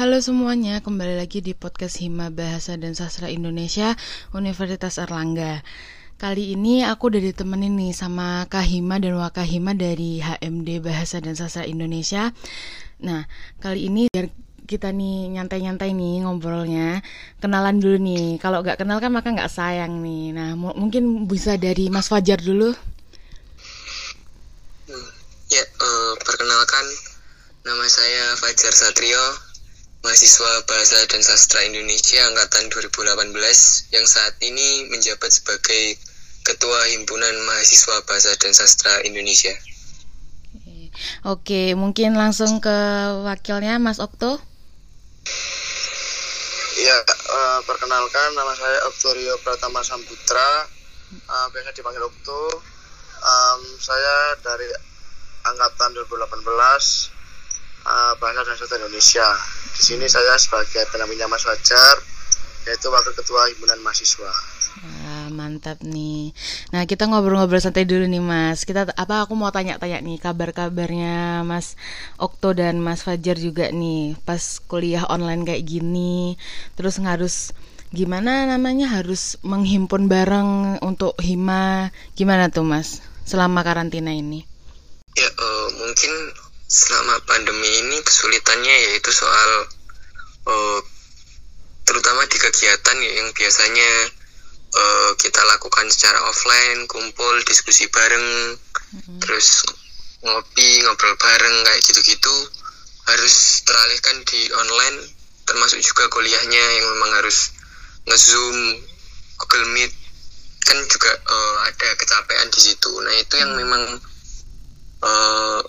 Halo semuanya, kembali lagi di podcast Hima Bahasa dan Sastra Indonesia Universitas Erlangga. Kali ini aku udah ditemenin nih sama Kak Hima dan Wakah Hima dari HMD Bahasa dan Sastra Indonesia. Nah, kali ini biar kita nih nyantai-nyantai nih ngobrolnya kenalan dulu nih kalau nggak kenal kan maka nggak sayang nih nah mungkin bisa dari Mas Fajar dulu hmm, ya uh, perkenalkan nama saya Fajar Satrio mahasiswa Bahasa dan Sastra Indonesia angkatan 2018 yang saat ini menjabat sebagai Ketua Himpunan Mahasiswa Bahasa dan Sastra Indonesia. Oke, mungkin langsung ke wakilnya Mas Okto. Ya, uh, perkenalkan nama saya Oktorio Pratama Samputra, uh, biasa dipanggil Okto. Um, saya dari angkatan 2018 uh, Bahasa dan Sastra Indonesia. Di sini saya sebagai pendampingnya Mas Wajar, yaitu Wakil Ketua Himpunan Mahasiswa. Wah, mantap nih. Nah, kita ngobrol-ngobrol santai dulu nih, Mas. Kita apa aku mau tanya-tanya nih kabar-kabarnya Mas Okto dan Mas Fajar juga nih pas kuliah online kayak gini. Terus harus gimana namanya harus menghimpun bareng untuk hima. Gimana tuh, Mas? Selama karantina ini? Ya, uh, mungkin selama pandemi ini kesulitannya yaitu soal uh, terutama di kegiatan ya, yang biasanya uh, kita lakukan secara offline kumpul diskusi bareng mm-hmm. terus ngopi ngobrol bareng kayak gitu-gitu harus teralihkan di online termasuk juga kuliahnya yang memang harus ngezoom Google Meet kan juga uh, ada kecapean di situ nah itu yang mm. memang uh,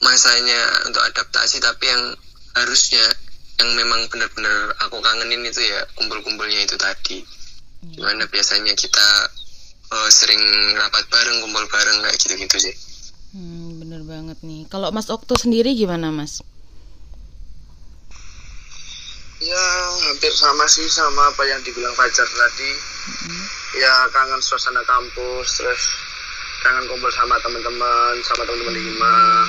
masanya untuk adaptasi tapi yang harusnya yang memang benar-benar aku kangenin itu ya kumpul-kumpulnya itu tadi. Gimana biasanya kita uh, sering rapat bareng kumpul bareng kayak gitu-gitu sih. Hmm, bener banget nih. Kalau Mas Okto sendiri gimana Mas? Ya hampir sama sih sama apa yang dibilang Fajar tadi. Hmm. ya kangen suasana kampus terus kangen kumpul sama teman-teman sama teman-teman di rumah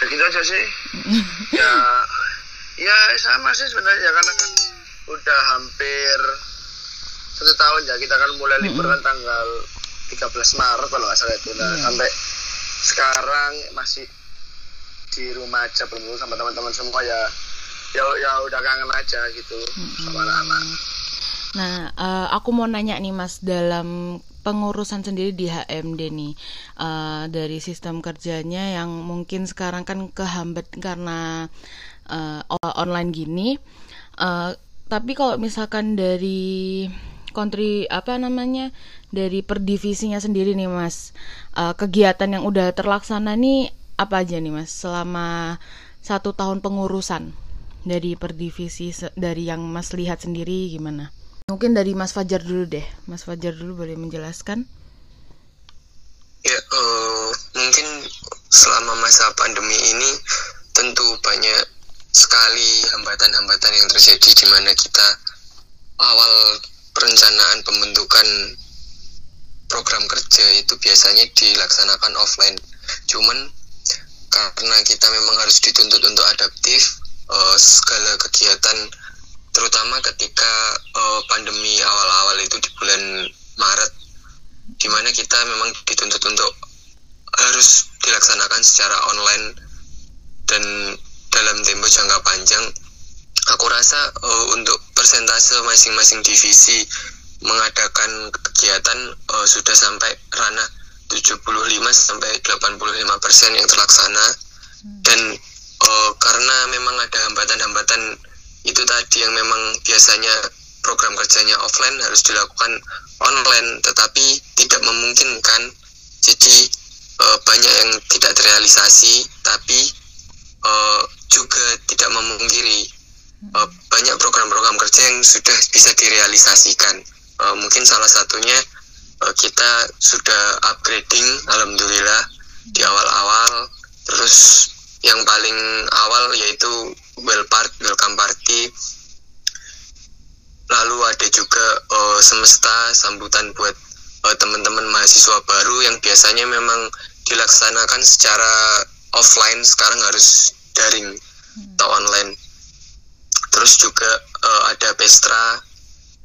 ya gitu aja sih. Ya ya sama sih sebenarnya karena kan udah hampir satu tahun ya kita kan mulai libur kan tanggal 13 Maret kalau nggak salah itu. Nah yeah. sampai sekarang masih di rumah aja bertemu sama teman-teman semua ya. Ya ya udah kangen aja gitu mm-hmm. sama anak-anak Nah, uh, aku mau nanya nih Mas dalam pengurusan sendiri di HMD nih uh, dari sistem kerjanya yang mungkin sekarang kan kehambat karena uh, online gini. Uh, tapi kalau misalkan dari kontri apa namanya dari perdivisinya sendiri nih Mas, uh, kegiatan yang udah terlaksana nih apa aja nih Mas selama satu tahun pengurusan dari perdivisi dari yang Mas lihat sendiri gimana? Mungkin dari Mas Fajar dulu deh. Mas Fajar dulu boleh menjelaskan? Ya, uh, mungkin selama masa pandemi ini tentu banyak sekali hambatan-hambatan yang terjadi di mana kita awal perencanaan pembentukan program kerja itu biasanya dilaksanakan offline. Cuman karena kita memang harus dituntut untuk adaptif, uh, segala kegiatan terutama ketika uh, pandemi awal-awal itu di bulan Maret di mana kita memang dituntut untuk harus dilaksanakan secara online dan dalam tempo jangka panjang. Aku rasa uh, untuk persentase masing-masing divisi mengadakan kegiatan uh, sudah sampai ranah 75 sampai 85 persen yang terlaksana. Dan uh, karena memang ada hambatan-hambatan itu tadi yang memang biasanya program kerjanya offline harus dilakukan online tetapi tidak memungkinkan. Jadi e, banyak yang tidak terrealisasi tapi e, juga tidak memungkiri. E, banyak program-program kerja yang sudah bisa direalisasikan. E, mungkin salah satunya e, kita sudah upgrading alhamdulillah di awal-awal. Terus yang paling awal yaitu well part welcome party. Lalu ada juga uh, semesta sambutan buat uh, teman-teman mahasiswa baru yang biasanya memang dilaksanakan secara offline sekarang harus daring atau online. Terus juga uh, ada pestra.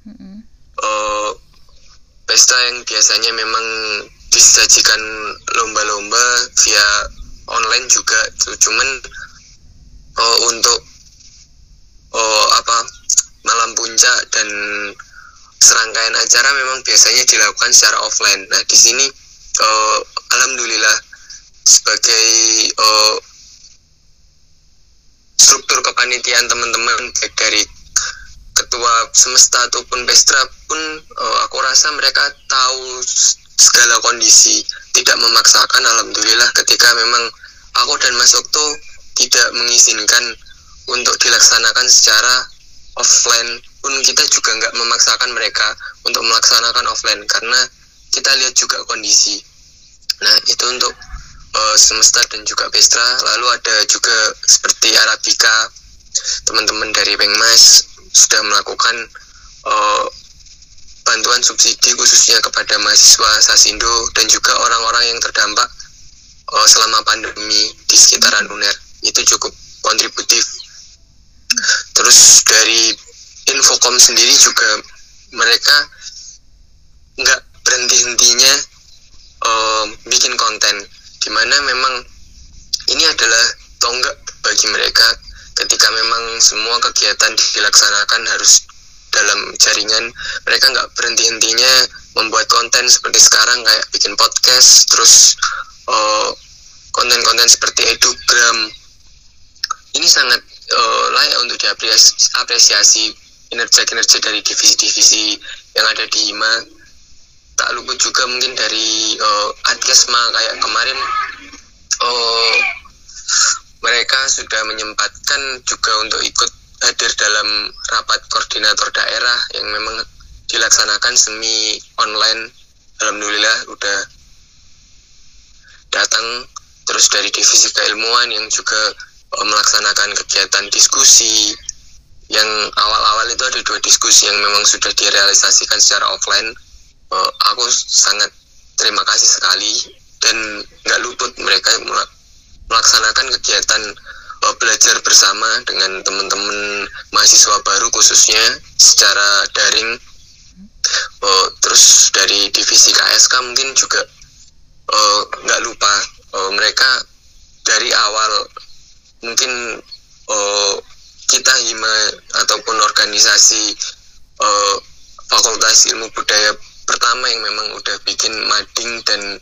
Mm-mm. uh, pesta yang biasanya memang disajikan lomba-lomba via online juga cu- cuman uh, untuk uh, apa malam puncak dan serangkaian acara memang biasanya dilakukan secara offline. Nah di sini uh, alhamdulillah sebagai uh, struktur kepanitiaan teman-teman baik dari ketua semesta ataupun pestra pun eh, aku rasa mereka tahu segala kondisi. Tidak memaksakan alhamdulillah ketika memang aku dan Mas Okto tidak mengizinkan untuk dilaksanakan secara offline pun kita juga nggak memaksakan mereka untuk melaksanakan offline karena kita lihat juga kondisi. Nah itu untuk eh, semesta dan juga pestra lalu ada juga seperti Arabica teman-teman dari Pengmas sudah melakukan eh, bantuan subsidi khususnya kepada mahasiswa Sasindo dan juga orang-orang yang terdampak eh, selama pandemi di sekitaran UNER. Itu cukup kontributif. Terus dari Infocom sendiri juga mereka nggak berhenti hentinya bikin konten di mana memang ini adalah tonggak bagi mereka ketika memang semua kegiatan dilaksanakan harus dalam jaringan. Mereka nggak berhenti hentinya membuat konten seperti sekarang kayak bikin podcast terus eh, konten-konten seperti edugram. Ini sangat eh, layak untuk diapresiasi kinerja-kinerja dari divisi-divisi yang ada di HIMA tak luput juga mungkin dari uh, Adkesma kayak kemarin oh mereka sudah menyempatkan juga untuk ikut hadir dalam rapat koordinator daerah yang memang dilaksanakan semi online. Alhamdulillah udah datang. Terus dari divisi keilmuan yang juga uh, melaksanakan kegiatan diskusi. Yang awal-awal itu ada dua diskusi yang memang sudah direalisasikan secara offline. Uh, aku sangat terima kasih sekali. Dan nggak luput mereka mela- melaksanakan kegiatan belajar bersama dengan teman-teman mahasiswa baru khususnya secara daring. Uh, terus dari divisi KSK mungkin juga uh, nggak lupa uh, mereka dari awal mungkin uh, kita hima ataupun organisasi uh, fakultas ilmu budaya pertama yang memang udah bikin mading dan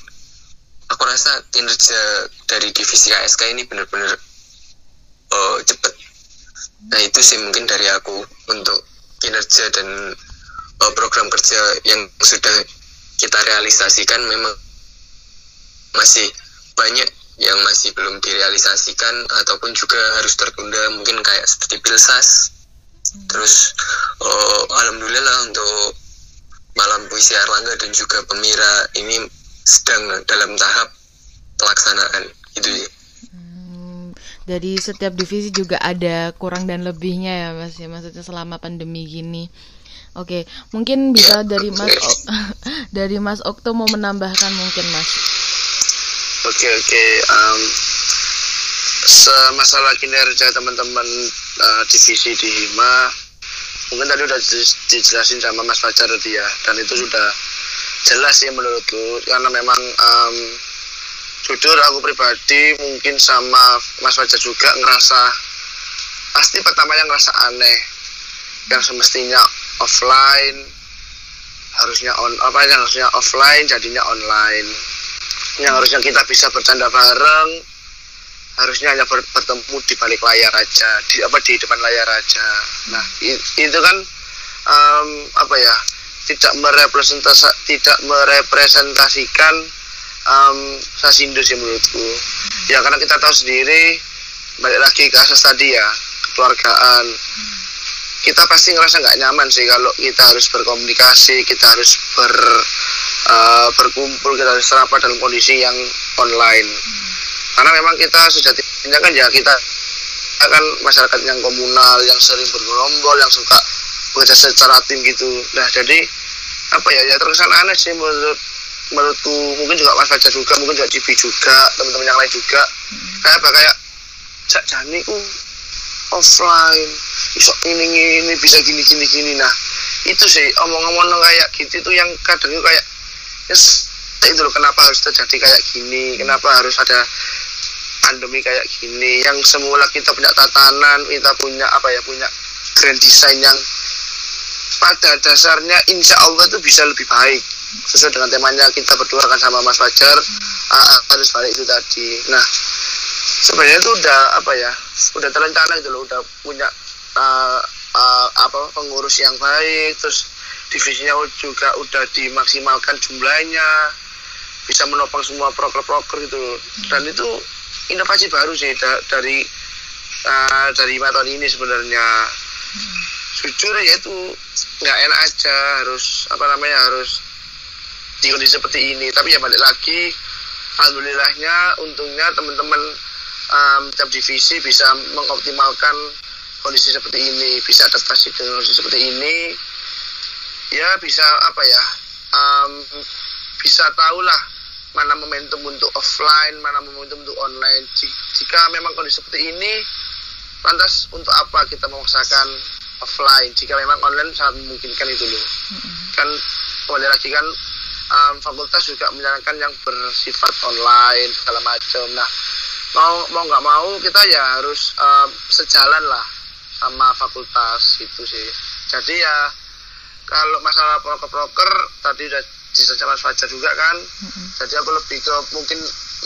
aku rasa kinerja dari divisi KSK ini benar-benar uh, cepet. Nah itu sih mungkin dari aku untuk kinerja dan uh, program kerja yang sudah kita realisasikan memang masih banyak yang masih belum direalisasikan ataupun juga harus tertunda mungkin kayak seperti pilsas terus oh, alhamdulillah untuk malam puisi Erlangga dan juga Pemira ini sedang dalam tahap pelaksanaan itu sih Dari setiap divisi juga ada kurang dan lebihnya ya mas ya. Maksudnya selama pandemi gini. Oke mungkin bisa dari mas O- dari mas Okto mau menambahkan mungkin mas. Oke oke. em, semasalah kinerja teman-teman eh, divisi di Hima, mungkin tadi udah di- dijelasin sama Mas Fajar tadi ya, dan itu sudah jelas sih menurutku karena memang em, jujur aku pribadi mungkin sama Mas Fajar juga ngerasa pasti pertamanya ngerasa aneh. Yang semestinya offline harusnya on apa yang harusnya offline jadinya online. Yang harusnya kita bisa bercanda bareng harusnya hanya ber- bertemu di balik layar aja di apa di depan layar aja. Nah itu kan em, apa ya tidak merepresentasi tidak merepresentasikan em, Sasindo sih menurutku. Ya karena kita tahu sendiri balik lagi ke asas tadi ya kekeluargaan. Kita pasti ngerasa nggak nyaman sih kalau kita harus berkomunikasi kita harus ber eh, berkumpul kita harus serapat dalam kondisi yang online. Karena memang kita sejatinya kan ya kita kita kan masyarakat yang komunal yang sering bergerombol yang suka bekerja secara tim gitu. Nah jadi apa ya ya terkesan aneh sih menurut menurutku mungkin juga Mas Fajar juga mungkin juga Cibi juga teman-teman yang lain juga. Kayak apa kayak Cak Jani ku offline bisa ini ini bisa gini gini gini nah itu sih omong-omong kayak gitu itu yang kadang itu kayak yes, itu loh kenapa harus terjadi kayak gini kenapa harus ada pandemi kayak gini yang semula kita punya tatanan kita punya apa ya punya grand design yang pada dasarnya insya Allah itu bisa lebih baik sesuai dengan temanya kita berdua kan sama Mas Fajar harus balik itu tadi. Nah sebenarnya itu udah apa ya udah terencana gitu loh udah punya uh, uh, apa pengurus yang baik terus divisinya juga udah dimaksimalkan jumlahnya bisa menopang semua proker-proker gitu loh. Dan itu inovasi baru sih da dari uh, dari tahun ini sebenarnya. Jujur ya itu nggak enak aja harus apa namanya harus di kondisi seperti ini tapi ya balik lagi alhamdulillahnya untungnya teman-teman um, tiap divisi bisa mengoptimalkan kondisi seperti ini bisa adaptasi dengan kondisi seperti ini ya bisa apa ya um, bisa tahulah mana momentum untuk offline, mana momentum untuk online. Jika memang kondisi seperti ini, lantas untuk apa kita memaksakan offline? Jika memang online sangat memungkinkan itu loh. Mm-hmm. Kan kembali lagi kan um, fakultas juga menjalankan yang bersifat online segala macam. Nah, mau mau nggak mau kita ya harus um, sejalan lah sama fakultas itu sih. Jadi ya kalau masalah proker-proker tadi udah disebut Mas Fajar juga kan mm-hmm. jadi aku lebih ke mungkin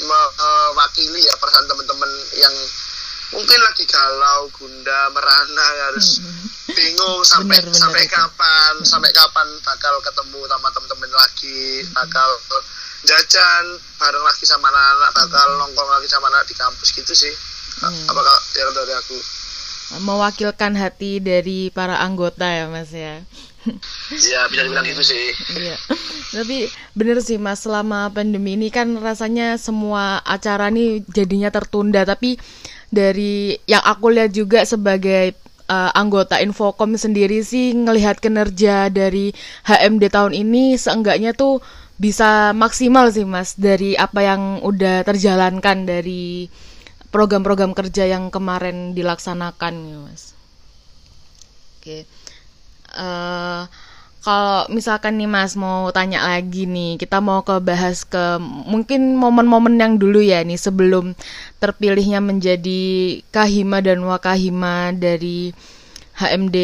mewakili ya perasaan teman-teman yang mungkin lagi galau gunda merana harus bingung sampai bener, bener, sampai itu. kapan sampai kapan bakal ketemu sama teman-teman lagi mm-hmm. bakal jajan bareng lagi sama anak-anak bakal nongkrong lagi sama anak di kampus gitu sih mm. apakah dari aku mewakilkan hati dari para anggota ya mas ya Iya bisa dibilang gitu sih. Iya. Tapi bener sih mas selama pandemi ini kan rasanya semua acara nih jadinya tertunda. Tapi dari yang aku lihat juga sebagai uh, anggota Infocom sendiri sih ngelihat kinerja dari HMD tahun ini seenggaknya tuh bisa maksimal sih mas dari apa yang udah terjalankan dari program-program kerja yang kemarin dilaksanakan ya mas. Oke. Okay uh, kalau misalkan nih Mas mau tanya lagi nih, kita mau ke bahas ke mungkin momen-momen yang dulu ya nih sebelum terpilihnya menjadi Kahima dan Wakahima dari HMD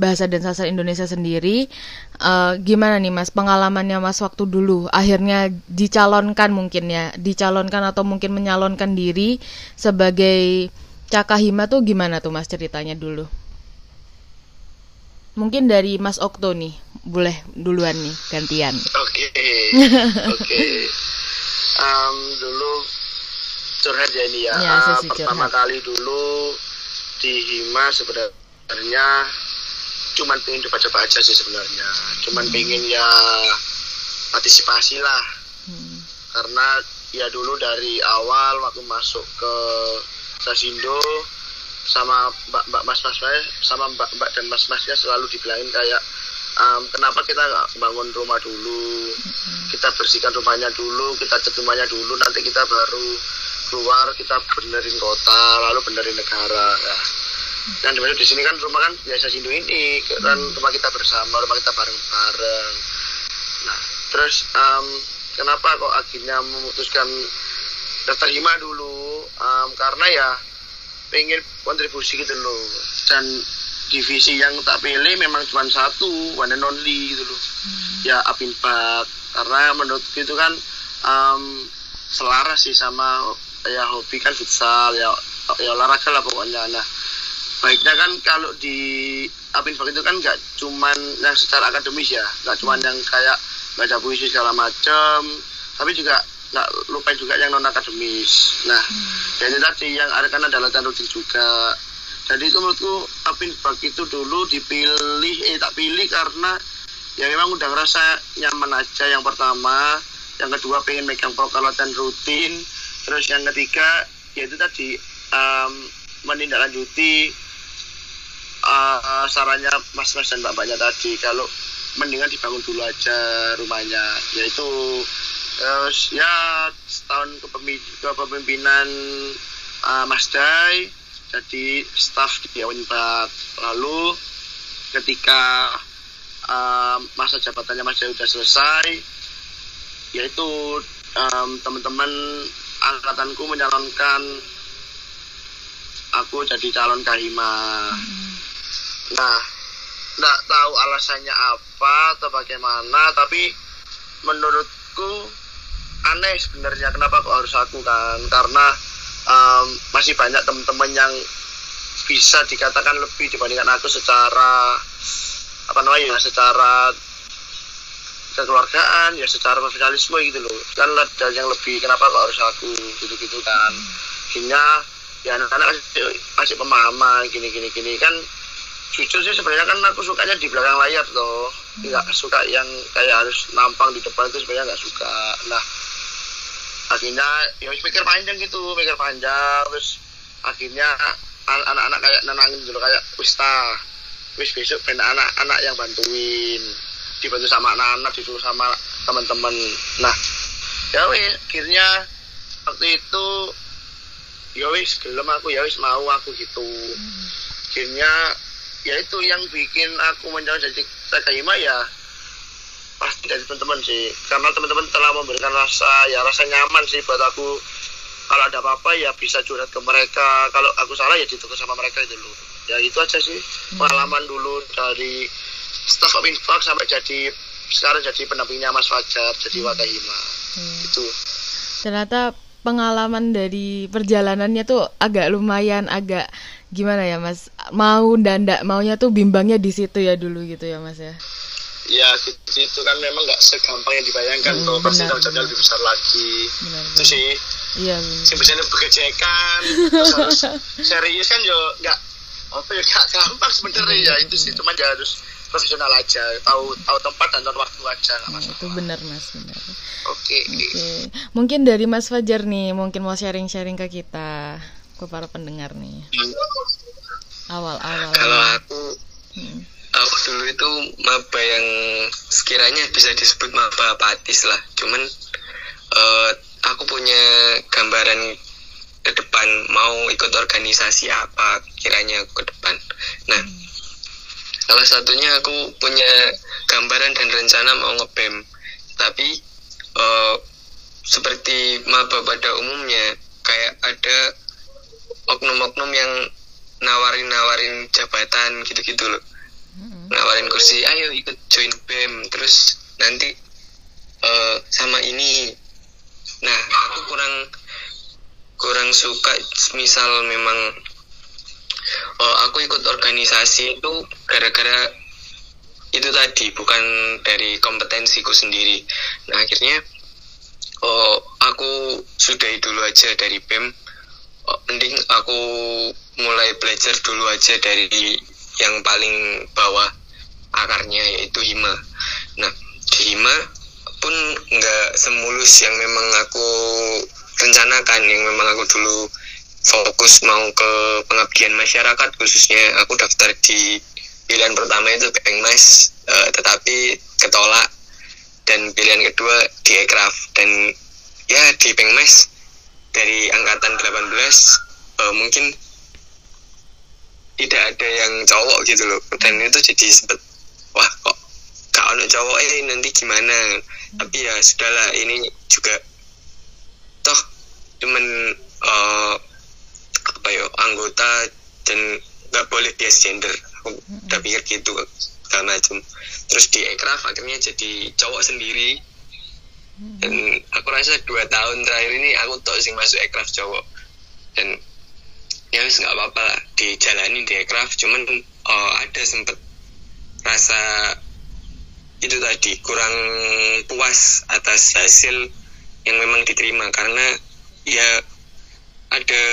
Bahasa dan Sastra Indonesia sendiri. Uh, gimana nih Mas pengalamannya Mas waktu dulu akhirnya dicalonkan mungkin ya, dicalonkan atau mungkin menyalonkan diri sebagai Cakahima tuh gimana tuh Mas ceritanya dulu? Mungkin dari Mas Okto nih, boleh duluan nih gantian. Oke, okay. oke. Okay. Um, dulu curhat ya ini ya. ya uh, pertama curhat. kali dulu di Hima sebenarnya cuman pengen coba-coba aja sih sebenarnya. Cuman hmm. pengen ya partisipasi lah. Hmm. Karena ya dulu dari awal waktu masuk ke Sasindo sama mbak mbak mas mas sama mbak mbak dan mas masnya selalu dibilangin kayak um, kenapa kita nggak bangun rumah dulu? Kita bersihkan rumahnya dulu kita cat rumahnya dulu nanti kita baru keluar kita benerin kota lalu benerin negara. Nah dan di sini kan rumah kan biasa sindu ini kan rumah kita bersama rumah kita bareng bareng nah terus um, kenapa kok akhirnya memutuskan daftar hima dulu? Um, karena ya pengen kontribusi gitu loh. Dan divisi yang tak pilih memang cuma satu one and only gitu loh. Hmm. ya Apinpak karena menurut itu kan um, selaras sih sama ya hobi kan futsal ya ya olahraga lah pokoknya. Nah baiknya kan kalau di Apinpak itu kan nggak cuman yang secara akademis ya nggak cuman yang kayak baca puisi segala macam tapi juga nggak lupa juga yang non akademis nah hmm. jadi tadi yang ada kan ada latihan rutin juga jadi itu menurutku Apin Bak itu dulu dipilih eh tak pilih karena ya memang udah ngerasa nyaman aja yang pertama yang kedua pengen megang prokal latihan rutin terus yang ketiga yaitu tadi um, menindaklanjuti uh, sarannya mas-mas dan bapaknya tadi. Kalau mendingan dibangun dulu aja rumahnya. Yaitu terus ya setahun kepemimpinan uh, Mas Dai jadi staff di Unpad lalu ketika um, masa jabatannya Mas Jaya sudah selesai yaitu um, teman-teman angkatanku menyalonkan aku jadi calon kahima nah nggak tahu alasannya apa atau bagaimana tapi menurutku aneh sebenarnya kenapa kok harus aku kan? Karena um, masih banyak teman-teman yang bisa dikatakan lebih dibandingkan aku secara apa namanya ya secara kekeluargaan ya secara profesionalisme gitu loh. Kan ada yang lebih kenapa kok harus aku gitu-gitu kan. Akhirnya ya anak-anak masih, masih pemahaman gini gini gini. Kan jujur sih sebenarnya kan aku sukanya di belakang layar tuh nggak suka yang kayak harus nampang di depan itu sebenarnya nggak suka. Nah akhirnya ya pikir panjang gitu pikir panjang terus akhirnya anak-anak kayak nenangin dulu kayak wista wis besok ben anak-anak yang bantuin dibantu sama anak-anak disuruh sama teman-teman. Nah ya wis akhirnya waktu itu ya wis belum aku ya wis mau aku gitu. Akhirnya ya itu yang bikin aku menjadi jadi TKIMA ya dari teman-teman sih. Karena teman-teman telah memberikan rasa ya rasa nyaman sih buat aku. Kalau ada apa-apa ya bisa curhat ke mereka. Kalau aku salah ya ditukar sama mereka itu loh. Ya itu aja sih pengalaman dulu dari staff of infak sampai jadi sekarang jadi pendampingnya Mas Fajar jadi hmm. Wakahima hmm. itu ternyata pengalaman dari perjalanannya tuh agak lumayan agak gimana ya Mas? Mau dan ndak maunya tuh bimbangnya di situ ya dulu gitu ya Mas ya ya gitu, itu kan memang nggak segampang yang dibayangkan hmm, tuh pasti tanggung jawabnya lebih besar lagi. Benar, itu sih. iya sih biasanya bekerjakan terus harus serius kan yo nggak apa ya nggak gampang sebenarnya ya. Itu sih cuma ya harus profesional aja. Tahu tahu tempat dan tahu waktu aja nggak masalah. itu benar mas benar. Oke. Okay. okay. mungkin dari mas Fajar nih mungkin mau sharing sharing ke kita ke para pendengar nih. Awal awal kalau aku hmm aku dulu itu maba yang sekiranya bisa disebut maba apatis lah. Cuman uh, aku punya gambaran ke depan mau ikut organisasi apa kiranya aku ke depan. Nah hmm. salah satunya aku punya gambaran dan rencana mau ngebem. Tapi uh, seperti maba pada umumnya kayak ada oknum-oknum yang nawarin-nawarin jabatan gitu-gitu loh nawarin kursi ayo ikut join bem. Terus nanti uh, sama ini. Nah aku kurang kurang suka misal memang uh, aku ikut organisasi itu gara-gara itu tadi bukan dari kompetensiku sendiri. Nah akhirnya oh aku sudahi dulu aja dari bem. Oh, mending aku mulai belajar dulu aja dari yang paling bawah akarnya yaitu hima. Nah di hima pun nggak semulus yang memang aku rencanakan yang memang aku dulu fokus mau ke pengabdian masyarakat khususnya aku daftar di pilihan pertama itu Pengmas uh, tetapi ketolak dan pilihan kedua di Ekraf dan ya di Pengmas dari angkatan 18 uh, eh, mungkin tidak ada yang cowok gitu loh. Dan itu jadi sempet wah kok gak ada cowok ini nanti gimana? Tapi ya sudahlah ini juga toh cuman uh, apa ya anggota dan nggak boleh bias gender. Aku udah pikir gitu segala macam terus di ekraf akhirnya jadi cowok sendiri. Dan aku rasa dua tahun terakhir ini aku tau sih masuk ekraf cowok. Dan ya wis nggak apa-apa lah. Dijalani di aircraft cuman uh, ada sempet rasa itu tadi kurang puas atas hasil yang memang diterima. Karena ya ada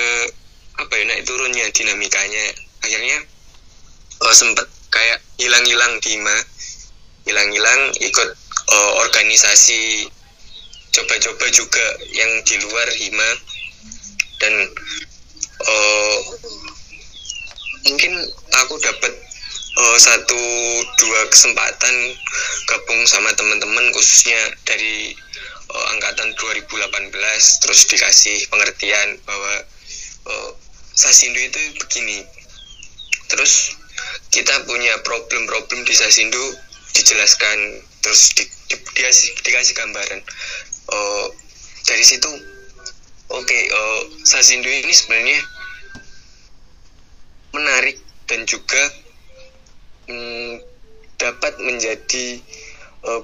apa ya naik turunnya dinamikanya. Akhirnya uh, sempet kayak hilang-hilang di ma. Hilang-hilang ikut uh, organisasi coba-coba juga yang di luar hima. Dan uh, mungkin aku dapat uh, satu dua kesempatan gabung sama teman-teman khususnya dari uh, angkatan 2018 terus dikasih pengertian bahwa uh, Sasindo itu begini. Terus kita punya problem-problem di Sasindo dijelaskan terus di, di, dikasih, dikasih gambaran. Uh, dari situ oke okay, uh, Sasindo ini sebenarnya menarik dan juga um, dapat menjadi uh,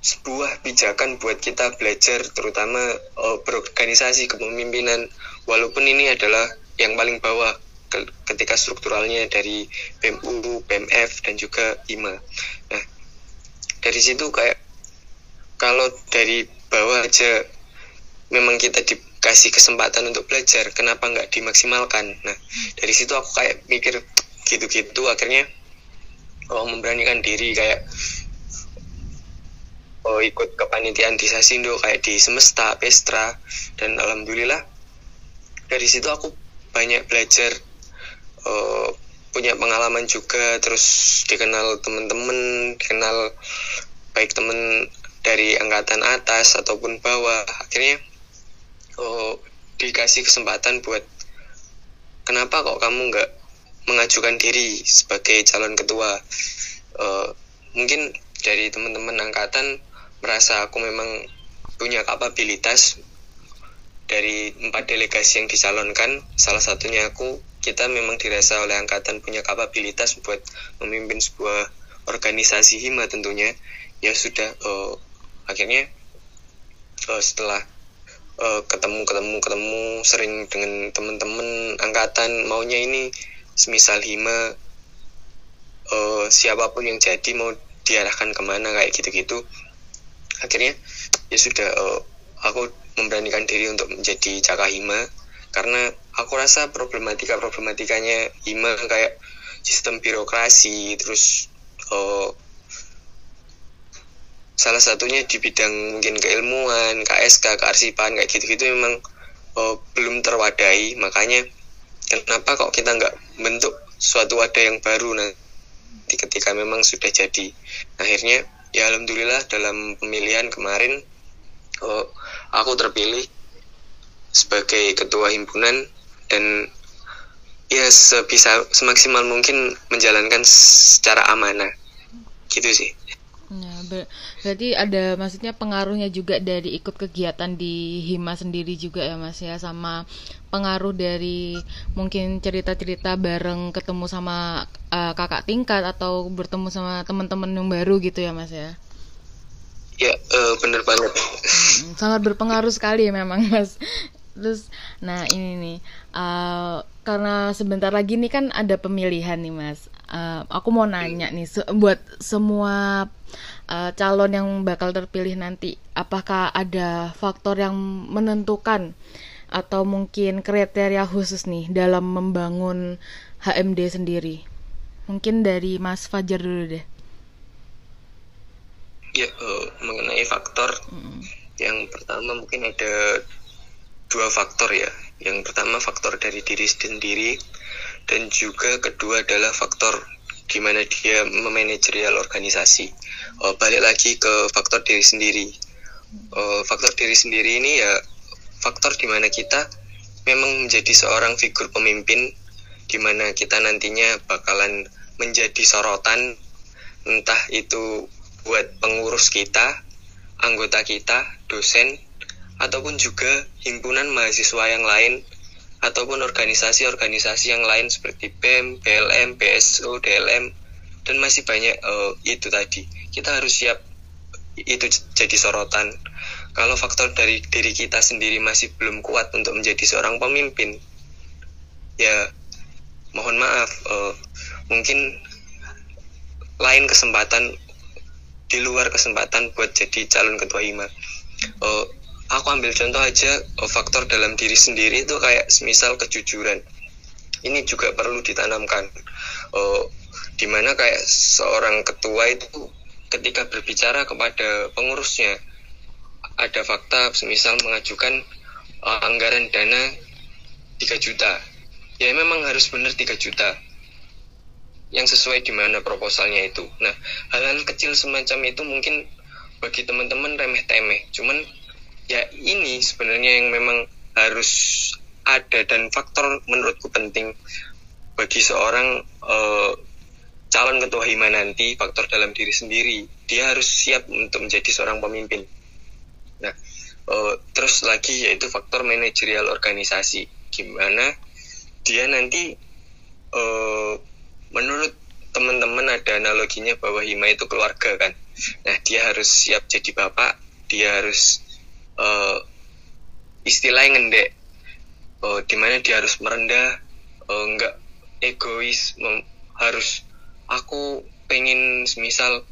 sebuah pijakan buat kita belajar terutama uh, berorganisasi kepemimpinan walaupun ini adalah yang paling bawah ketika strukturalnya dari PMU, PMF dan juga IMA. Nah, dari situ kayak kalau dari bawah aja memang kita dikasih kesempatan untuk belajar, kenapa nggak dimaksimalkan? Nah, dari situ aku kayak mikir gitu-gitu akhirnya oh memberanikan diri kayak oh ikut kepanitiaan di Sasindo kayak di Semesta, Pestra dan alhamdulillah dari situ aku banyak belajar uh, punya pengalaman juga terus dikenal teman-teman kenal baik teman dari angkatan atas ataupun bawah akhirnya uh, dikasih kesempatan buat kenapa kok kamu nggak mengajukan diri sebagai calon ketua? Uh, mungkin dari teman-teman angkatan merasa aku memang punya kapabilitas dari empat delegasi yang dicalonkan. Salah satunya aku kita memang dirasa oleh angkatan punya kapabilitas buat memimpin sebuah organisasi hima tentunya. Ya sudah uh, akhirnya uh, setelah uh, ketemu ketemu ketemu sering dengan teman-teman angkatan. Maunya ini semisal hima uh, siapa pun yang jadi mau diarahkan ke mana kayak gitu-gitu. Akhirnya ya sudah uh, aku memberanikan diri untuk menjadi Hima karena aku rasa problematika problematikanya Hima kayak sistem birokrasi terus uh, salah satunya di bidang mungkin keilmuan KSK kearsipan kayak gitu-gitu memang uh, belum terwadai. Makanya kenapa kok kita nggak bentuk suatu wadah yang baru nanti ketika memang sudah jadi? Akhirnya ya alhamdulillah dalam pemilihan kemarin uh, aku terpilih sebagai ketua himpunan dan ya sebisa semaksimal mungkin menjalankan secara amanah. Gitu sih Ya, ber berarti ada maksudnya pengaruhnya juga dari ikut kegiatan di Hima sendiri juga ya Mas ya sama pengaruh dari mungkin cerita-cerita bareng ketemu sama uh, kakak tingkat atau bertemu sama teman-teman yang baru gitu ya Mas ya. Ya, uh, bener banget. Hmm, sangat berpengaruh sekali memang, Mas. Terus, nah ini nih, uh, karena sebentar lagi nih kan ada pemilihan nih, Mas. Uh, aku mau nanya nih, se buat semua uh, calon yang bakal terpilih nanti, apakah ada faktor yang menentukan atau mungkin kriteria khusus nih dalam membangun HMD sendiri? Mungkin dari Mas Fajar dulu deh ya uh, mengenai faktor hmm. yang pertama mungkin ada dua faktor ya. Yang pertama faktor dari diri sendiri dan juga kedua adalah faktor gimana dia memanajerial organisasi. Uh, balik lagi ke faktor diri sendiri. Uh, faktor diri sendiri ini ya faktor di mana kita memang menjadi seorang figur pemimpin di mana kita nantinya bakalan menjadi sorotan entah itu buat pengurus kita, anggota kita, dosen, ataupun juga himpunan mahasiswa yang lain, ataupun organisasi-organisasi yang lain seperti BEM, PLM, BSO, DLM, dan masih banyak uh, itu tadi. Kita harus siap itu jadi sorotan. Kalau faktor dari diri kita sendiri masih belum kuat untuk menjadi seorang pemimpin, ya mohon maaf, uh, mungkin lain kesempatan di luar kesempatan buat jadi calon ketua hima uh, aku ambil contoh aja uh, faktor dalam diri sendiri itu kayak semisal kejujuran ini juga perlu ditanamkan uh, di mana kayak seorang ketua itu ketika berbicara kepada pengurusnya ada fakta semisal mengajukan uh, anggaran dana 3 juta ya memang harus benar 3 juta yang sesuai di mana proposalnya itu. Nah, hal-hal kecil semacam itu mungkin bagi teman-teman remeh-temeh. Cuman ya ini sebenarnya yang memang harus ada dan faktor menurutku penting bagi seorang uh, calon ketua hima nanti faktor dalam diri sendiri. Dia harus siap untuk menjadi seorang pemimpin. Nah uh, terus lagi yaitu faktor manajerial organisasi. Gimana dia nanti uh, menurut teman-teman ada analoginya bahwa hima itu keluarga kan? Nah dia harus siap jadi bapak dia harus uh, istilahnya ngendek uh, di mana dia harus merendah uh, nggak egois harus aku pengen misal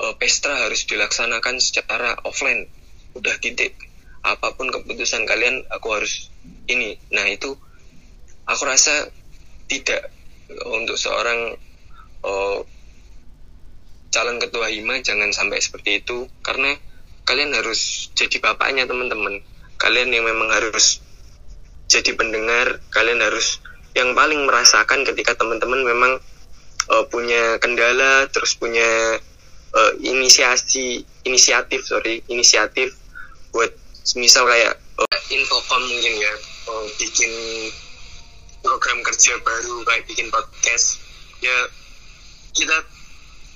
uh, pesta harus dilaksanakan secara offline udah titik apa pun keputusan kalian aku harus ini. Nah itu aku rasa tidak untuk seorang uh, calon ketua hima jangan sampai seperti itu karena kalian harus jadi bapaknya teman-teman. Kalian yang memang harus jadi pendengar kalian harus yang paling merasakan ketika teman-teman memang uh, punya kendala terus punya uh, inisiasi inisiatif sorry inisiatif buat misal kayak uh, infocom mungkin ya uh, bikin program kerja baru kayak bikin podcast. Ya kita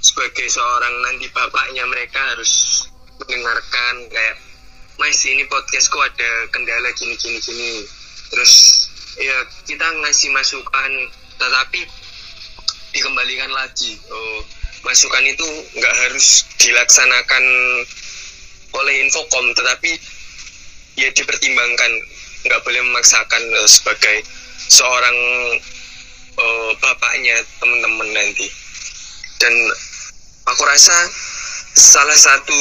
sebagai seorang nanti bapaknya mereka harus mendengarkan kayak mas ini podcastku ada kendala gini gini gini. Terus ya kita ngasih masukan tetapi dikembalikan lagi. Oh, masukan itu nggak harus dilaksanakan oleh infocom tetapi ya dipertimbangkan. Nggak boleh memaksakan uh, sebagai seorang uh, bapaknya teman-teman nanti. Dan aku rasa salah satu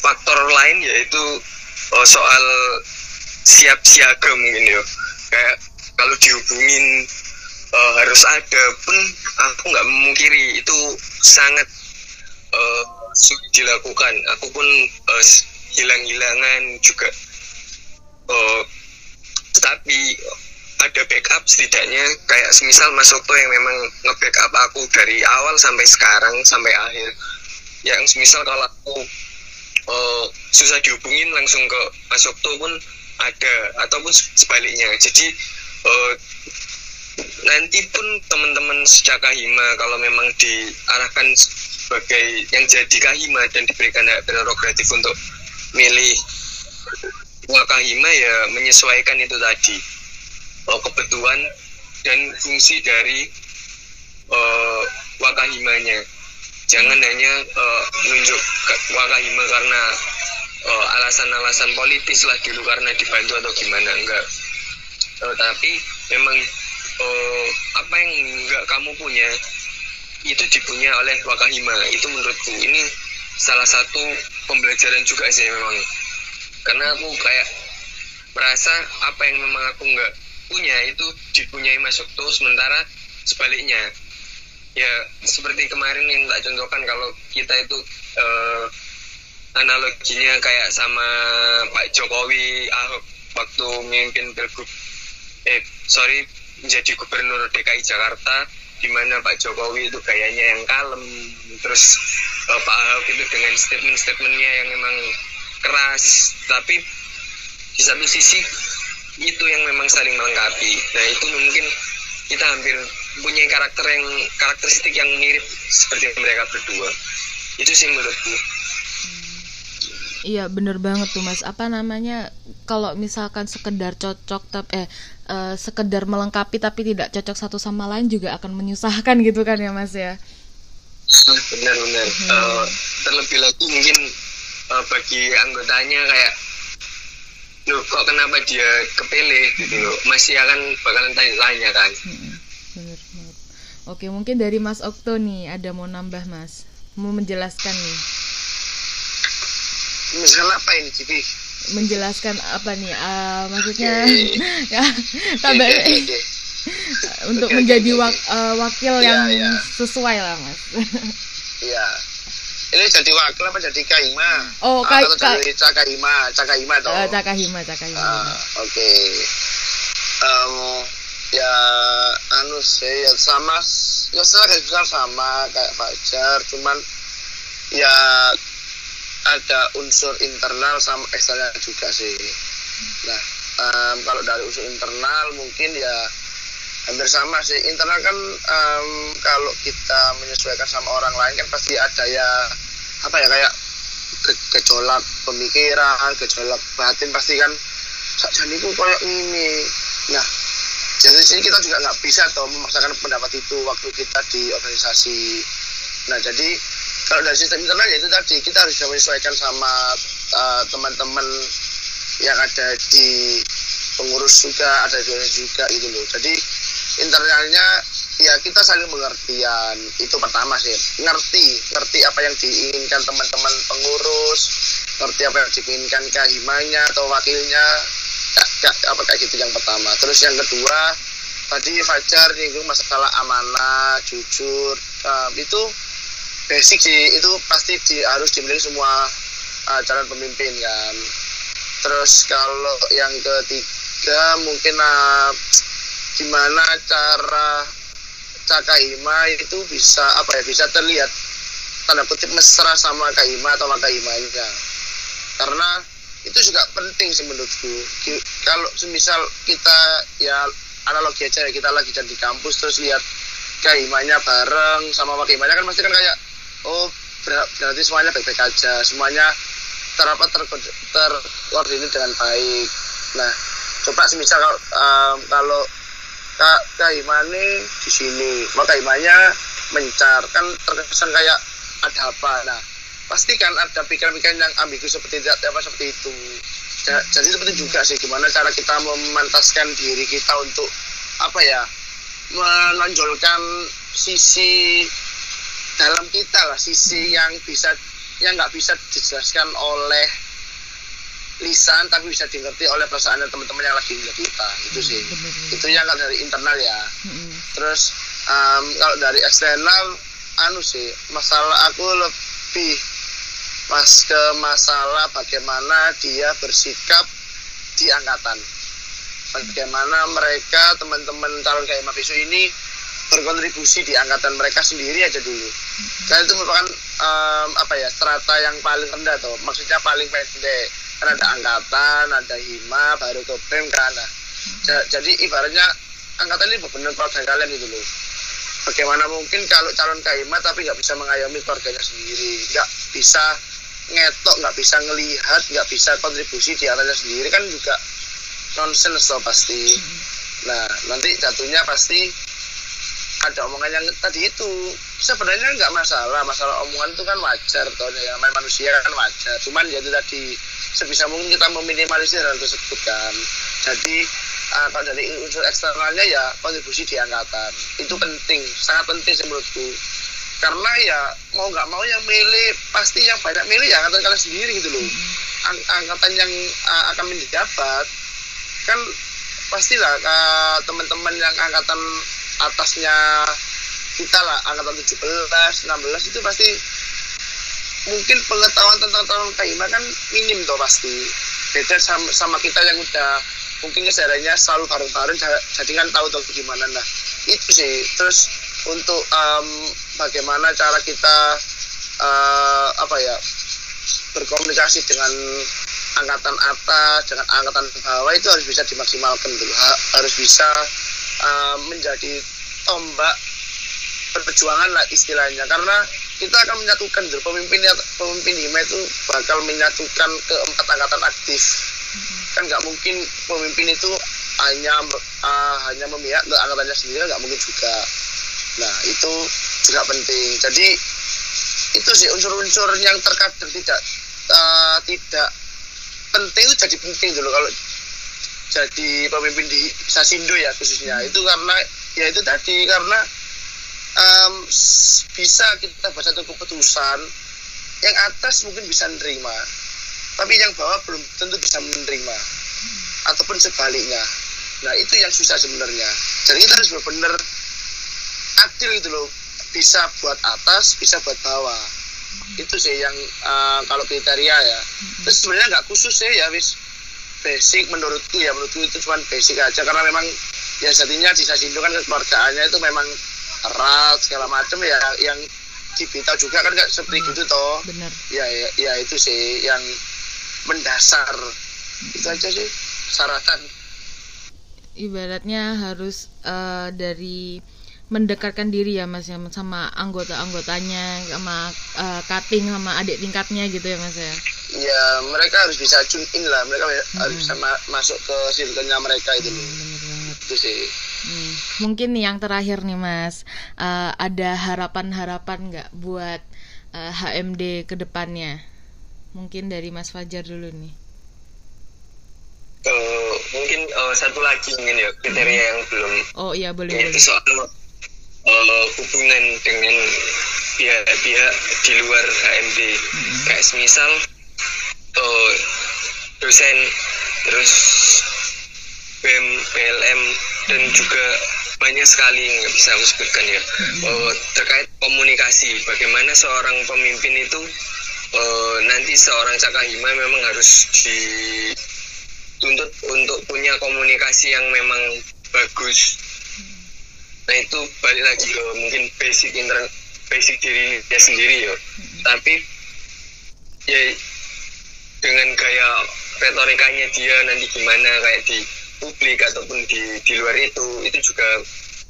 faktor lain yaitu uh, soal siap siaga mungkin ya. Kayak kalau dihubungin uh, harus ada pun aku nggak memungkiri itu sangat uh, sulit dilakukan. Aku pun uh, hilang-hilangan juga. Uh, tetapi ada backup setidaknya kayak semisal Mas Okto yang memang nge-backup aku dari awal sampai sekarang sampai akhir yang semisal kalau aku uh, susah dihubungin langsung ke Mas Okto pun ada ataupun sebaliknya. Jadi uh, nanti pun teman-teman sejak kahima kalau memang diarahkan sebagai yang jadi kahima dan diberikan hak prerogatif untuk milih wakahima ya menyesuaikan itu tadi. Oh, kebutuhan dan fungsi dari uh, wakahimanya jangan hanya uh, menunjuk wakahima karena alasan-alasan uh, politis lah dulu karena dibantu atau gimana enggak. Uh, tapi memang uh, apa yang enggak kamu punya itu dipunya oleh wakahima itu menurutku ini salah satu pembelajaran juga sih memang. Karena aku kayak merasa apa yang memang aku nggak punya itu dipunyai masuk tuh sementara sebaliknya ya seperti kemarin yang tak contohkan kalau kita itu uh, analoginya kayak sama Pak Jokowi Ahok waktu memimpin pilgub eh sorry menjadi gubernur DKI Jakarta di mana Pak Jokowi itu gayanya yang kalem terus uh, Pak Ahok itu dengan statement-statementnya yang memang keras tapi di satu sisi itu yang memang saling melengkapi. Nah itu mungkin kita hampir punya karakter yang karakteristik yang mirip seperti mereka berdua itu sih menurutku Iya bener banget tuh mas. Apa namanya kalau misalkan sekedar cocok tapi eh uh, sekedar melengkapi tapi tidak cocok satu sama lain juga akan menyusahkan gitu kan ya mas ya. Benar-benar. Hmm. Uh, terlebih lagi mungkin uh, bagi anggotanya kayak loh kok kenapa dia kepilih gitu loh masih akan bakalan tanya-tanya kan hmm, bener banget oke mungkin dari Mas Okto nih ada mau nambah Mas? Mau menjelaskan nih? Menjelaskan apa ini Cipi menjelaskan apa nih? Uh, maksudnya ya tambah. Untuk okay, menjadi okay, wak, uh, wakil ya, yang ya. sesuai lah Mas. Iya. Ini jadi wakil apa jadi kahima oh ka atau ka jadi cakahima cakahima toh. Uh, cakahima cakahima uh, oke. Okay. um, ya anu sih ya sama ya saya juga sama kayak Fajar cuman ya ada unsur internal sama eksternal juga sih. Nah um, kalau dari usul internal mungkin ya hampir sama sih. Internal kan um, kalau kita menyesuaikan sama orang lain kan pasti ada ya apa ya kayak ke pemikiran gejolak batin pasti kan jadi itu kayak ini nah jadi sini kita juga nggak bisa atau memaksakan pendapat itu waktu kita di organisasi. Nah jadi kalau dari sistem internal ya itu tadi kita harus menyesuaikan sama uh, teman-teman yang ada di pengurus juga ada di juga gitu loh. Jadi internalnya ya kita saling pengertian itu pertama sih. Ngerti ngerti apa yang diinginkan teman-teman pengurus ngerti apa yang diinginkan kahimanya atau wakilnya ya, ya, apa kayak gitu yang pertama. Terus yang kedua tadi Fajar nyinggung masalah amanah jujur. Uh, itu basic sih. Itu pasti di, harus dimiliki semua uh, calon pemimpin kan. Terus kalau yang ketiga mungkin uh, gimana cara Cakaima itu bisa apa ya bisa terlihat tanda kutip mesra sama Kaima atau Makaimanya karena itu juga penting sih menurutku. Kalau semisal kita ya analogi aja ya kita lagi jadi di kampus terus lihat Kaimanya bareng sama Makaimanya kan pasti kan kayak oh berarti semuanya baik-baik aja semuanya terapat ter terkoordinir dengan baik. Nah coba semisal um, kalau kak kaimane di sini maka kaimanya mencar kan terkesan kayak ada apa. Nah pasti kan ada pikiran-pikiran yang ambigu seperti itu apa seperti itu. Jadi seperti juga sih gimana cara kita memantaskan diri kita untuk apa ya menonjolkan sisi dalam kita lah sisi yang bisa yang nggak bisa dijelaskan oleh lisan tapi bisa dimengerti oleh perasaan teman-teman yang lagi ngeliat kita. Itu sih. hmm, itu yang dari internal ya. Hmm. terus um, kalau dari eksternal anu sih masalah aku lebih pas ke masalah bagaimana dia bersikap di angkatan. Bagaimana mereka teman-teman calon kayak Mafisu ini berkontribusi di angkatan mereka sendiri aja dulu. Dan itu merupakan um, apa ya strata yang paling rendah tuh maksudnya paling pendek. Kan ada angkatan ada hima baru ke pem kan nah, jadi ibaratnya angkatan ini benar keluarga kalian itu loh bagaimana mungkin kalau calon kahima tapi nggak bisa mengayomi keluarganya sendiri? Nggak bisa ngetok nggak bisa ngelihat nggak bisa kontribusi di antaranya sendiri kan juga nonsens loh pasti. Nah nanti jatuhnya pasti ada omongan yang tadi itu. Sebenarnya nggak masalah masalah omongan itu kan wajar toh ya manusia kan wajar. Cuman ya tadi sebisa mungkin kita meminimalisir hal tersebut kan. Jadi uh, kalau dari unsur eksternalnya ya kontribusi di angkatan. Itu penting sangat penting sih menurutku. Karena ya mau nggak mau yang milih pasti yang banyak milih ya angkatan kalian sendiri gitu loh. Ang angkatan yang uh, akan menjabat kan pastilah uh, teman-teman yang angkatan atasnya kita lah angkatan 17, 16 itu pasti mungkin pengetahuan tentang calon kaima kan minim tuh pasti. Beda sama, sama kita yang udah mungkin kesadarannya selalu bareng-bareng jadi kan tahu tuh gimana. Nah itu sih. Terus untuk um, bagaimana cara kita uh, apa ya berkomunikasi dengan angkatan atas dengan angkatan bawah itu harus bisa dimaksimalkan dulu. Harus bisa uh, menjadi tombak perjuangan lah istilahnya. Karena kita akan menyatukan dulu pemimpin pemimpin Hima itu bakal menyatukan keempat angkatan aktif. Kan nggak mungkin pemimpin itu hanya uh, hanya memihak ke angkatannya sendiri nggak mungkin juga. Nah itu juga penting. Jadi itu sih unsur-unsur yang terkadang tidak uh, tidak penting itu jadi penting dulu kalau jadi pemimpin di Sasindo ya khususnya. Mm-hmm. itu karena ya itu tadi karena um, bisa kita buat satu keputusan yang atas mungkin bisa menerima tapi yang bawah belum tentu bisa menerima. Ataupun sebaliknya. Nah itu yang susah sebenarnya. Jadi kita harus benar-benar adil itu loh. Bisa buat atas bisa buat bawah. Itu sih yang uh, kalau kriteria ya. Terus sebenarnya nggak khusus sih ya wis. Basic menurutku ya menurutku itu cuma basic aja. Karena memang ya jadinya di Sasindo kan keluargaannya itu memang erat segala macam ya. Yang diberitahu juga kan gak seperti hmm. gitu toh. Benar. Ya, ya ya itu sih yang mendasar. Itu aja sih syaratan ibaratnya harus uh, dari mendekatkan diri ya mas ya sama anggota-anggotanya sama uh, cutting sama adik tingkatnya gitu ya mas ya? Ya mereka harus bisa tune in lah. Mereka hmm. harus bisa ma masuk ke circle-nya mereka itu. Hmm, itu sih. Hmm. mungkin nih yang terakhir nih mas uh, ada harapan-harapan nggak buat uh, HMD ke depannya mungkin dari mas Fajar dulu nih uh, mungkin uh, satu lagi mungkin ya kriteria hmm. yang belum oh iya boleh yaitu boleh. soal uh, hubungan dengan pihak-pihak di luar HMD hmm. kayak semisal uh, dosen terus BEM, PLM dan juga banyak sekali yang nggak bisa aku sebutkan ya hmm. uh, terkait komunikasi bagaimana seorang pemimpin itu uh, nanti seorang cakahima memang harus dituntut untuk punya komunikasi yang memang bagus. Nah itu balik lagi ke mungkin basic inter basic dirinya sendiri ya tapi ya dengan gaya retorikanya dia nanti gimana kayak di publik ataupun di di luar itu itu juga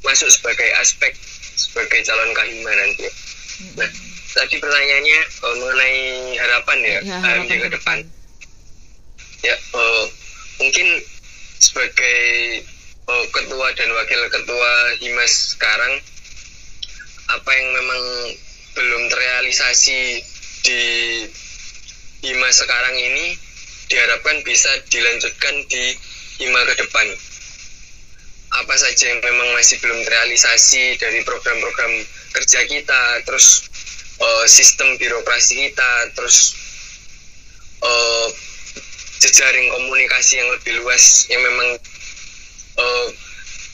masuk sebagai aspek sebagai calon kahima nanti nah tadi pertanyaannya uh, mengenai harapan ya, ya harapan ke depan. ya uh, mungkin sebagai uh, ketua dan wakil ketua Himas sekarang apa yang memang belum terrealisasi di Himas sekarang ini diharapkan bisa dilanjutkan di Hima ke depan? Apa saja yang memang masih belum terrealisasi dari program-program kerja kita? Terus uh, sistem birokrasi kita terus uh, jejaring komunikasi yang lebih luas yang memang uh,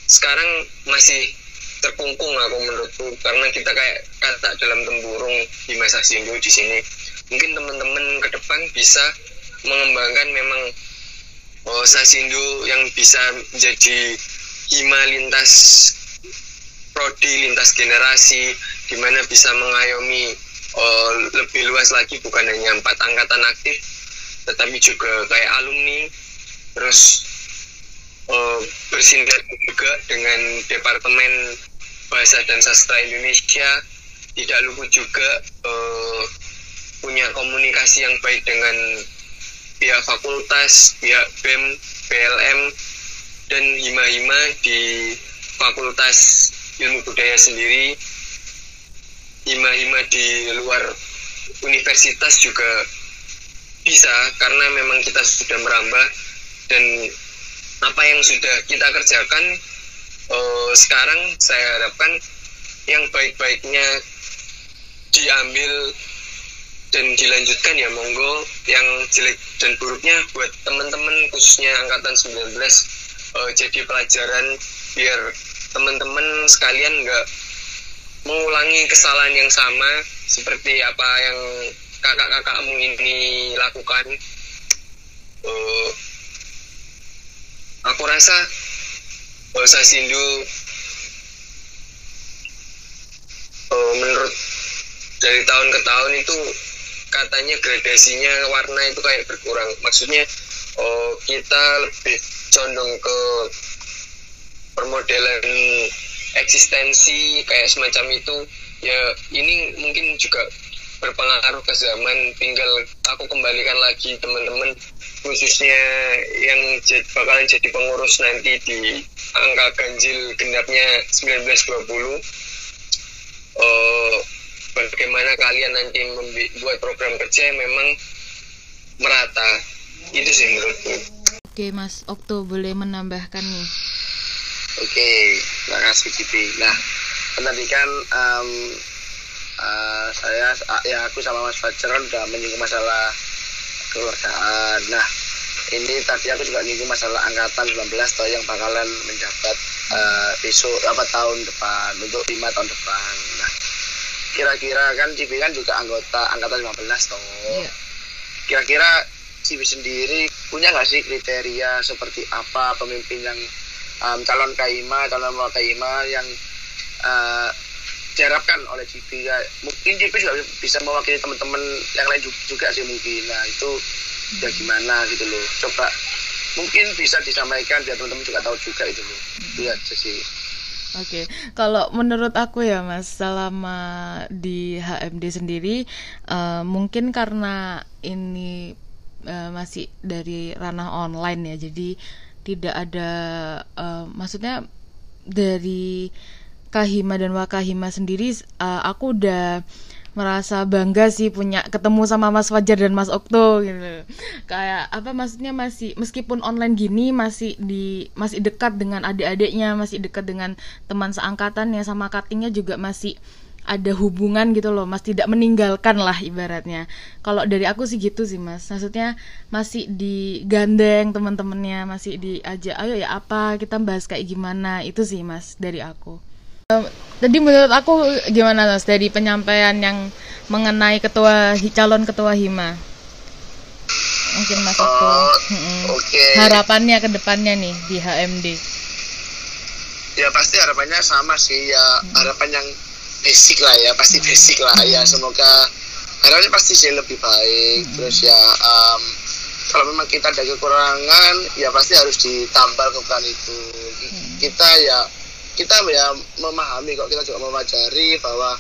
sekarang masih terkungkung aku menurutku karena kita kayak kata dalam tempurung di masa Sindu di sini. Mungkin teman-teman ke depan bisa mengembangkan memang oh, Sasindo yang bisa menjadi hima lintas prodi lintas generasi di mana bisa mengayomi oh, lebih luas lagi bukan hanya empat angkatan aktif tetapi juga kayak alumni terus uh, bersinergi juga dengan Departemen Bahasa dan Sastra Indonesia. Tidak lupa juga uh, punya komunikasi yang baik dengan pihak fakultas, pihak BEM, PLM, dan hima-hima di Fakultas Ilmu Budaya sendiri, hima-hima di luar universitas juga bisa karena memang kita sudah merambah dan apa yang sudah kita kerjakan uh, sekarang saya harapkan yang baik-baiknya diambil dan dilanjutkan ya monggo. Yang jelek dan buruknya buat teman-teman khususnya angkatan 19 uh, jadi pelajaran biar teman-teman sekalian nggak mengulangi kesalahan yang sama seperti apa yang kakak-kakakmu ini lakukan. Uh, aku rasa bahasa Sindu uh, menurut dari tahun ke tahun itu katanya gradasinya warna itu kayak berkurang. Maksudnya oh, kita lebih condong ke permodelan eksistensi kayak semacam itu ya ini mungkin juga berpengaruh ke zaman. Tinggal aku kembalikan lagi teman-teman khususnya yang bakalan jadi pengurus nanti di angka ganjil genapnya 1920 uh, bagaimana kalian nanti membuat program kerja yang memang merata. Itu sih menurutku. Oke mas Okto boleh menambahkan nih oke terima kasih Cipi nah tadi kan um, uh, saya ya aku sama Mas Fajar kan udah menyinggung masalah keluargaan nah ini tadi aku juga nyinggung masalah angkatan 19 atau yang bakalan menjabat uh, besok apa tahun depan untuk lima tahun depan nah kira-kira kan Cibi kan juga anggota angkatan 15 toh. Iya. Kira-kira Cibi sendiri punya nggak sih kriteria seperti apa pemimpin yang um, calon kaima, calon wakil kaima yang uh, diharapkan oleh Cibi ya. Mungkin Cibi juga bisa mewakili teman-teman yang lain juga, sih mungkin. Nah itu hmm. ya gimana gitu loh. Coba mungkin bisa disampaikan biar teman-teman juga tahu juga itu loh itu aja sih Oke, kalau menurut aku ya Mas, selama di HMD sendiri, uh, mungkin karena ini uh, masih dari ranah online ya, jadi tidak ada, uh, maksudnya dari Kahima dan Wakahima sendiri, uh, aku udah merasa bangga sih punya ketemu sama Mas Fajar dan Mas Okto gitu. Kayak apa maksudnya masih meskipun online gini masih di masih dekat dengan adik-adiknya masih dekat dengan teman seangkatannya sama cuttingnya juga masih ada hubungan gitu loh mas. Tidak meninggalkan lah ibaratnya. Kalau dari aku sih gitu sih mas. Maksudnya masih digandeng teman-temannya masih diajak ayo ya apa? Kita bahas kayak gimana? Itu sih mas dari aku. Tadi menurut aku gimana mas? Dari penyampaian yang mengenai ketua calon ketua hima. Mungkin mas oh, okay. harapannya ke depannya nih di HMD ya pasti harapannya sama sih. Ya hmm. harapan yang basic lah ya pasti basic lah ya. Hmm. semoga harapannya pasti sih lebih baik. Hmm. terus ya um, kalau memang kita ada kekurangan ya pasti harus ditambal kekurangan itu. Hmm. kita ya kita ya memahami kok kita juga memajari bahwa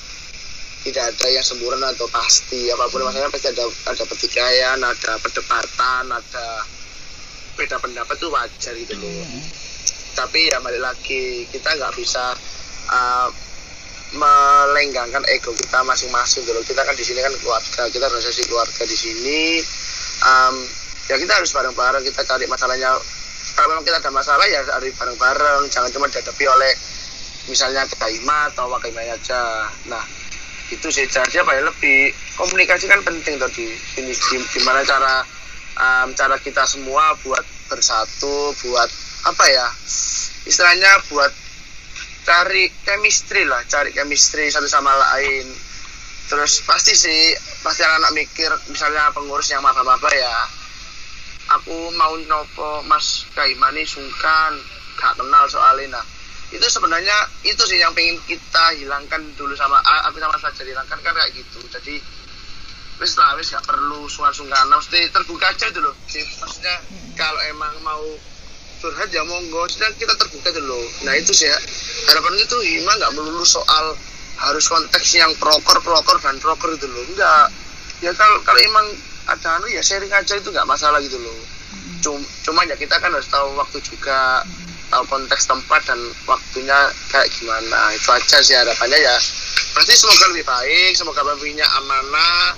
tidak ada yang sempurna atau pasti. Apa pun masalahnya pasti ada ada pertikaian ada perdebatan ada beda pendapat itu wajar gitu loh. Tapi ya balik lagi kita nggak bisa uh, melenggangkan ego kita masing-masing dulu gitu kita kan di sini kan keluarga kita organisasi keluarga di sini. Um, ya kita harus bareng-bareng kita cari masalahnya. Kalau memang kita ada masalah ya harus bareng-bareng. Jangan cuma dihadapi oleh misalnya Ima atau Wakaima aja. Nah itu sih jadi apa ya? Lebih komunikasi kan penting tadi ini gimana cara um, cara kita semua buat bersatu buat apa ya? Istilahnya buat cari chemistry lah cari chemistry satu sama lain. Terus pasti sih pasti anak-anak mikir misalnya pengurus yang maba-maba ya aku mau nopo mas Kaimani sungkan gak kenal soalnya. Nah itu sebenarnya itu sih yang pengen kita hilangkan dulu sama aku sama Fajar hilangkan kan kayak gitu. Jadi wis lah wis gak perlu sungkan-sungkan mesti terbuka aja dulu sih. Maksudnya kalau emang mau curhat ya monggo. Sedang kita terbuka dulu. Nah itu sih ya. harapan itu hima nggak melulu soal harus konteks yang proker proker dan proker itu loh. Enggak ya kalau kalau emang ada anu ya sharing aja itu nggak masalah gitu loh. Cuma, cuma ya kita kan harus tahu waktu juga tahu konteks tempat dan waktunya kayak gimana. Itu aja sih harapannya ya. Pasti semoga lebih baik semoga pemimpinnya amanah.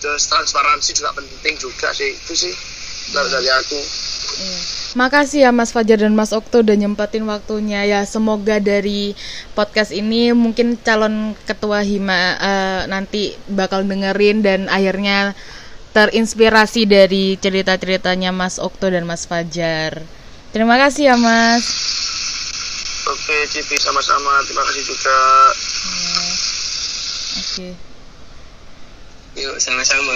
Terus transparansi juga penting juga sih. Itu sih dari, dari aku iya. Makasih ya Mas Fajar dan Mas Okto udah nyempetin waktunya ya. Semoga dari podcast ini mungkin calon ketua Hima uh, nanti bakal dengerin dan akhirnya terinspirasi dari cerita-ceritanya Mas Okto dan Mas Fajar. Terima kasih ya Mas. Oke Cipi sama-sama terima kasih juga. Ya. Oke. Yuk sama-sama.